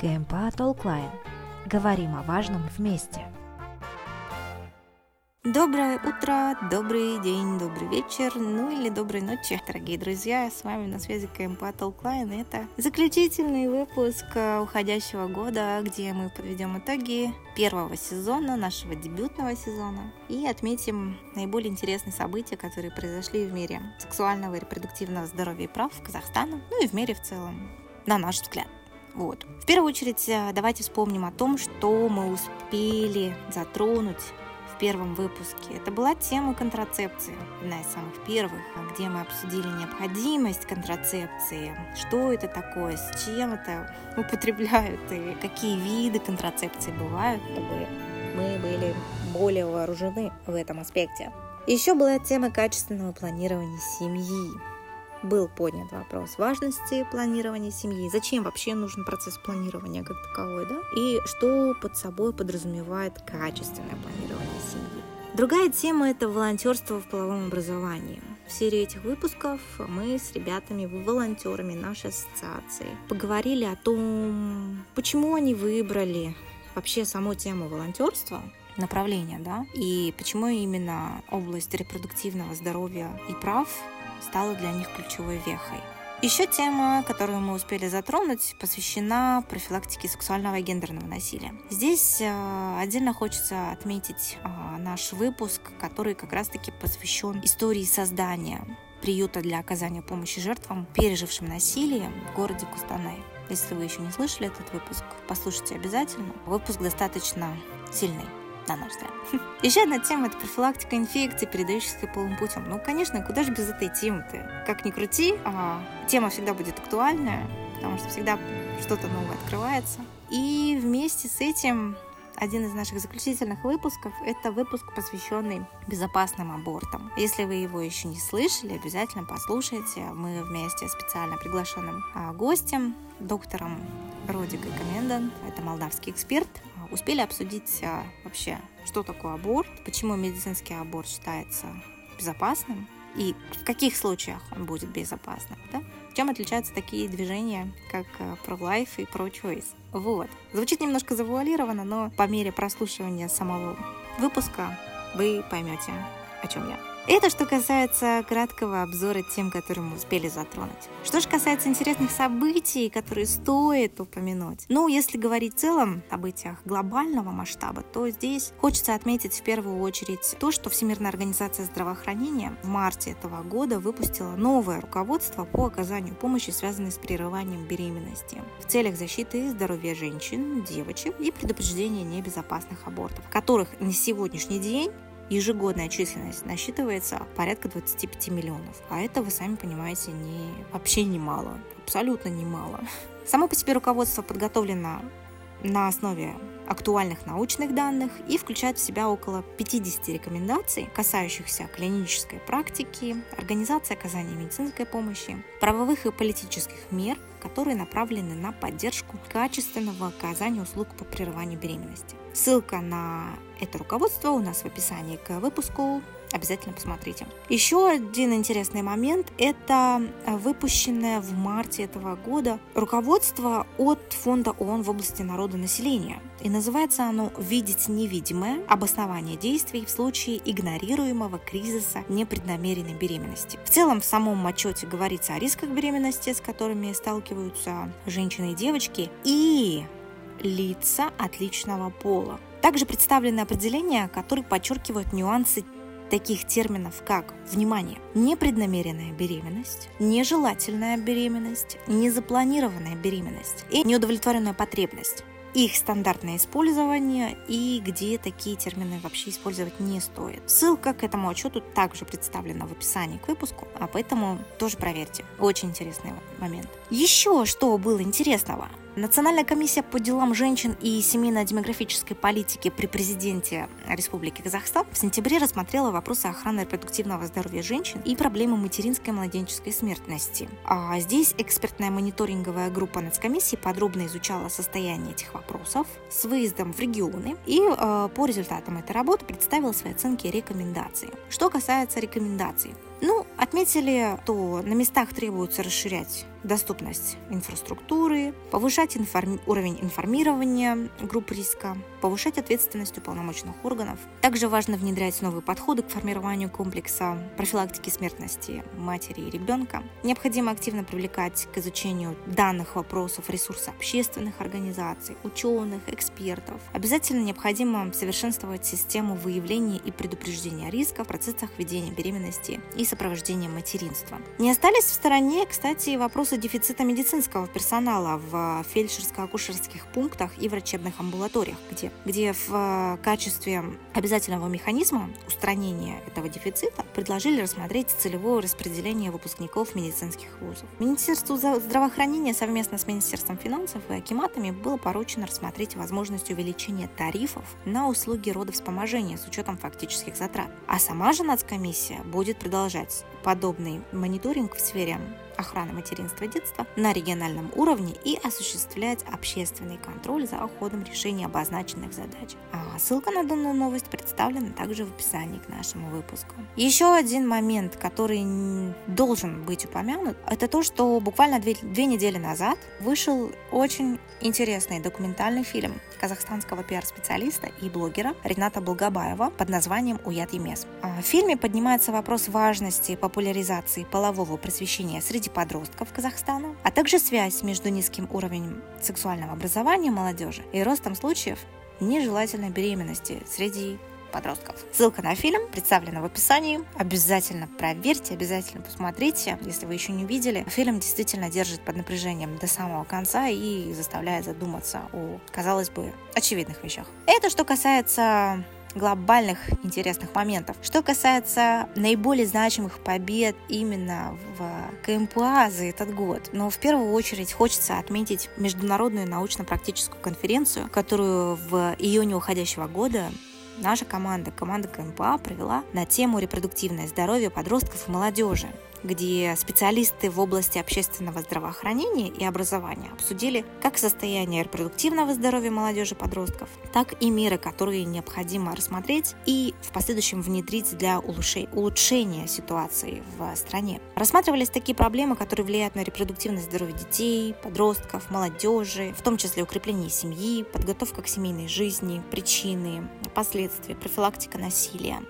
КМП Толклайн. Говорим о важном вместе. Доброе утро, добрый день, добрый вечер, ну или доброй ночи, дорогие друзья. С вами на связи КМП Толклайн. Это заключительный выпуск э, уходящего года, где мы подведем итоги первого сезона, нашего дебютного сезона, и отметим наиболее интересные события, которые произошли в мире сексуального и репродуктивного здоровья и прав Казахстана, ну и в мире в целом, на наш взгляд. Вот. В первую очередь, э, давайте вспомним о том, что мы успели затронуть первом выпуске. Это была тема контрацепции, одна из самых первых, где мы обсудили необходимость контрацепции, что это такое, с чем это употребляют и какие виды контрацепции бывают, чтобы мы были более вооружены в этом аспекте. Еще была тема качественного планирования семьи был поднят вопрос важности планирования семьи, зачем вообще нужен процесс планирования как таковой, да, и что под собой подразумевает качественное планирование семьи. Другая тема – это волонтерство в половом образовании. В серии этих выпусков мы с ребятами, волонтерами нашей ассоциации поговорили о том, почему они выбрали вообще саму тему волонтерства, направление, да, и почему именно область репродуктивного здоровья и прав стала для них ключевой вехой. Еще тема, которую мы успели затронуть, посвящена профилактике сексуального и гендерного насилия. Здесь э, отдельно хочется отметить э, наш выпуск, который как раз-таки посвящен истории создания приюта для оказания помощи жертвам, пережившим насилие в городе Кустанай. Если вы еще не слышали этот выпуск, послушайте обязательно. Выпуск достаточно сильный на наш взгляд. Еще одна тема – это профилактика инфекций, передающихся полым путем. Ну, конечно, куда же без этой темы-то? Как ни крути, а тема всегда будет актуальная, потому что всегда что-то новое открывается. И вместе с этим один из наших заключительных выпусков – это выпуск, посвященный безопасным абортам. Если вы его еще не слышали, обязательно послушайте. Мы вместе с специально приглашенным а, гостем, доктором Родикой Комендан, это молдавский эксперт, успели обсудить а, вообще, что такое аборт, почему медицинский аборт считается безопасным и в каких случаях он будет безопасным, да? Чем отличаются такие движения, как а, pro-life и pro-choice? Вот. Звучит немножко завуалированно, но по мере прослушивания самого выпуска вы поймете, о чем я. Это что касается краткого обзора тем, которые мы успели затронуть. Что же касается интересных событий, которые стоит упомянуть. Ну, если говорить в целом о событиях глобального масштаба, то здесь хочется отметить в первую очередь то, что Всемирная организация здравоохранения в марте этого года выпустила новое руководство по оказанию помощи, связанной с прерыванием беременности в целях защиты здоровья женщин, девочек и предупреждения небезопасных абортов, которых на сегодняшний день ежегодная численность насчитывается порядка 25 миллионов. А это, вы сами понимаете, не, вообще немало. Абсолютно немало. Само по себе руководство подготовлено на основе актуальных научных данных и включает в себя около 50 рекомендаций, касающихся клинической практики, организации оказания медицинской помощи, правовых и политических мер, которые направлены на поддержку качественного оказания услуг по прерыванию беременности. Ссылка на это руководство у нас в описании к выпуску. Обязательно посмотрите. Еще один интересный момент – это выпущенное в марте этого года руководство от Фонда ООН в области народонаселения. И называется оно «Видеть невидимое. Обоснование действий в случае игнорируемого кризиса непреднамеренной беременности». В целом в самом отчете говорится о рисках беременности, с которыми сталкиваются женщины и девочки, и лица отличного пола. Также представлены определения, которые подчеркивают нюансы таких терминов, как, внимание, непреднамеренная беременность, нежелательная беременность, незапланированная беременность и неудовлетворенная потребность их стандартное использование и где такие термины вообще использовать не стоит. Ссылка к этому отчету также представлена в описании к выпуску, а поэтому тоже проверьте. Очень интересный момент. Еще что было интересного? Национальная комиссия по делам женщин и семейно-демографической политики при президенте Республики Казахстан в сентябре рассмотрела вопросы охраны репродуктивного здоровья женщин и проблемы материнской и младенческой смертности. А здесь экспертная мониторинговая группа нацкомиссии подробно изучала состояние этих вопросов с выездом в регионы и э, по результатам этой работы представила свои оценки и рекомендации. Что касается рекомендаций, ну, отметили, что на местах требуется расширять доступность инфраструктуры, повышать информи- уровень информирования групп риска, повышать ответственность уполномоченных органов. Также важно внедрять новые подходы к формированию комплекса профилактики смертности матери и ребенка. Необходимо активно привлекать к изучению данных вопросов ресурсы общественных организаций, ученых, экспертов. Обязательно необходимо совершенствовать систему выявления и предупреждения риска в процессах ведения беременности и сопровождения материнства. Не остались в стороне, кстати, вопросы дефицита медицинского персонала в фельдшерско-акушерских пунктах и врачебных амбулаториях, где, где в э, качестве обязательного механизма устранения этого дефицита предложили рассмотреть целевое распределение выпускников медицинских вузов. Министерству здравоохранения совместно с Министерством финансов и Акиматами было поручено рассмотреть возможность увеличения тарифов на услуги родовспоможения с учетом фактических затрат. А сама же нацкомиссия будет продолжать подобный мониторинг в сфере охраны материнства и детства на региональном уровне и осуществлять общественный контроль за ходом решения обозначенных задач. А ссылка на данную новость представлена также в описании к нашему выпуску. Еще один момент, который должен быть упомянут, это то, что буквально две, две недели назад вышел очень интересный документальный фильм казахстанского пиар-специалиста и блогера Рената Булгабаева под названием «Уят Емес». А в фильме поднимается вопрос важности популяризации полового просвещения среди подростков Казахстана, а также связь между низким уровнем сексуального образования молодежи и ростом случаев нежелательной беременности среди подростков. Ссылка на фильм представлена в описании. Обязательно проверьте, обязательно посмотрите, если вы еще не видели. Фильм действительно держит под напряжением до самого конца и заставляет задуматься о, казалось бы, очевидных вещах. Это что касается глобальных интересных моментов. Что касается наиболее значимых побед именно в КМПА за этот год, но в первую очередь хочется отметить международную научно-практическую конференцию, которую в июне уходящего года наша команда, команда КМПА провела на тему репродуктивное здоровье подростков и молодежи где специалисты в области общественного здравоохранения и образования обсудили как состояние репродуктивного здоровья молодежи подростков, так и меры, которые необходимо рассмотреть и в последующем внедрить для улучшения ситуации в стране. Рассматривались такие проблемы, которые влияют на репродуктивное здоровье детей, подростков, молодежи, в том числе укрепление семьи, подготовка к семейной жизни, причины, последствия, профилактика насилия,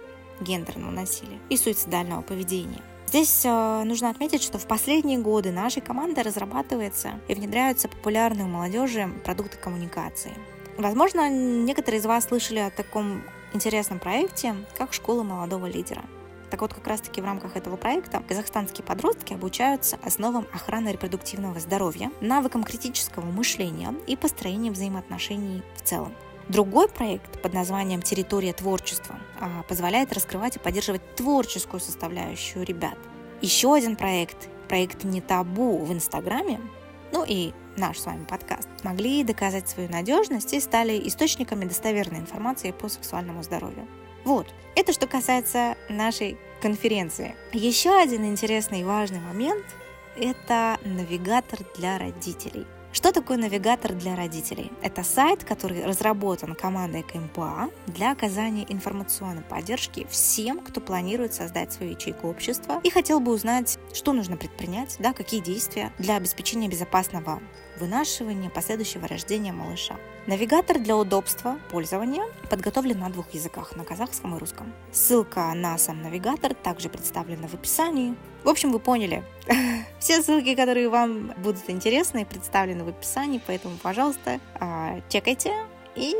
гендерного насилия и суицидального поведения. Здесь э, нужно отметить, что в последние годы нашей командой разрабатывается и внедряются популярные у молодежи продукты коммуникации. Возможно, некоторые из вас слышали о таком интересном проекте, как «Школа молодого лидера». Так вот, как раз-таки в рамках этого проекта казахстанские подростки обучаются основам охраны репродуктивного здоровья, навыкам критического мышления и построения взаимоотношений в целом. Другой проект под названием «Территория творчества» а, позволяет раскрывать и поддерживать творческую составляющую ребят. Еще один проект, проект «Не табу» в Инстаграме, ну и наш с вами подкаст, могли доказать свою надежность и стали источниками достоверной информации по сексуальному здоровью. Вот, это что касается нашей конференции. Еще один интересный и важный момент – это навигатор для родителей – что такое навигатор для родителей? Это сайт, который разработан командой КМПА для оказания информационной поддержки всем, кто планирует создать свою ячейку общества и хотел бы узнать, что нужно предпринять, да, какие действия для обеспечения безопасного вынашивания, последующего рождения малыша. Навигатор для удобства пользования подготовлен на двух языках, на казахском и русском. Ссылка на сам навигатор также представлена в описании. В общем, вы поняли. Все ссылки, которые вам будут интересны, представлены в описании, поэтому, пожалуйста, а, чекайте и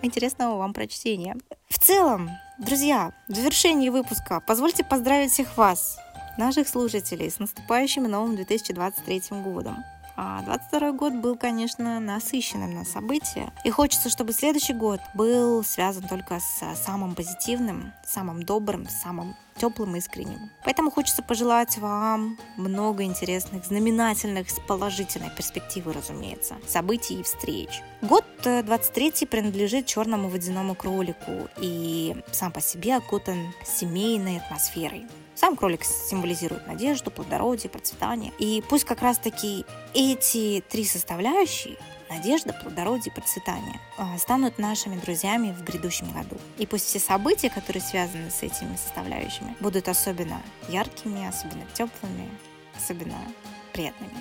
интересного вам прочтения. В целом, друзья, в завершении выпуска позвольте поздравить всех вас, наших слушателей, с наступающим новым 2023 годом. А 22 год был, конечно, насыщенным на события. И хочется, чтобы следующий год был связан только с самым позитивным, самым добрым, самым теплым и искренним. Поэтому хочется пожелать вам много интересных, знаменательных, с положительной перспективы, разумеется, событий и встреч. Год 23 э, принадлежит черному водяному кролику и сам по себе окутан семейной атмосферой. Сам кролик символизирует надежду, плодородие, процветание. И пусть как раз-таки эти три составляющие надежда, плодородие, процветание а, станут нашими друзьями в грядущем году. И пусть все события, которые связаны с этими составляющими, будут особенно яркими, особенно теплыми, особенно приятными.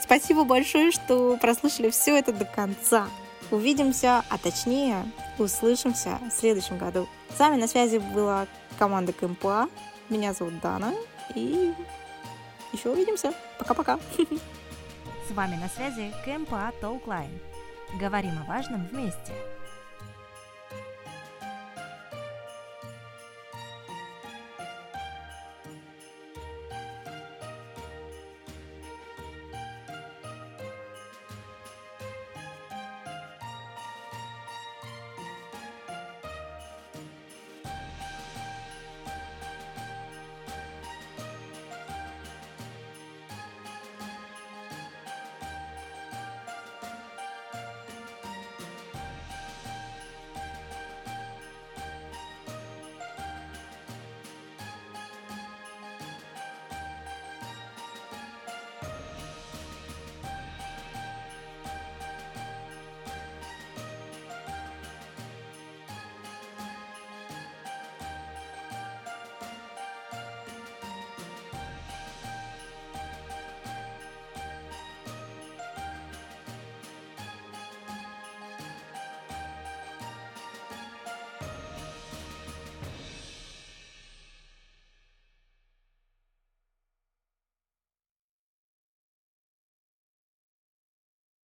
Спасибо большое, что прослушали все это до конца. Увидимся, а точнее услышимся в следующем году. С вами на связи была команда КМПА. Меня зовут Дана. И еще увидимся. Пока-пока. С вами на связи КМПА Толклайн. Говорим о важном вместе.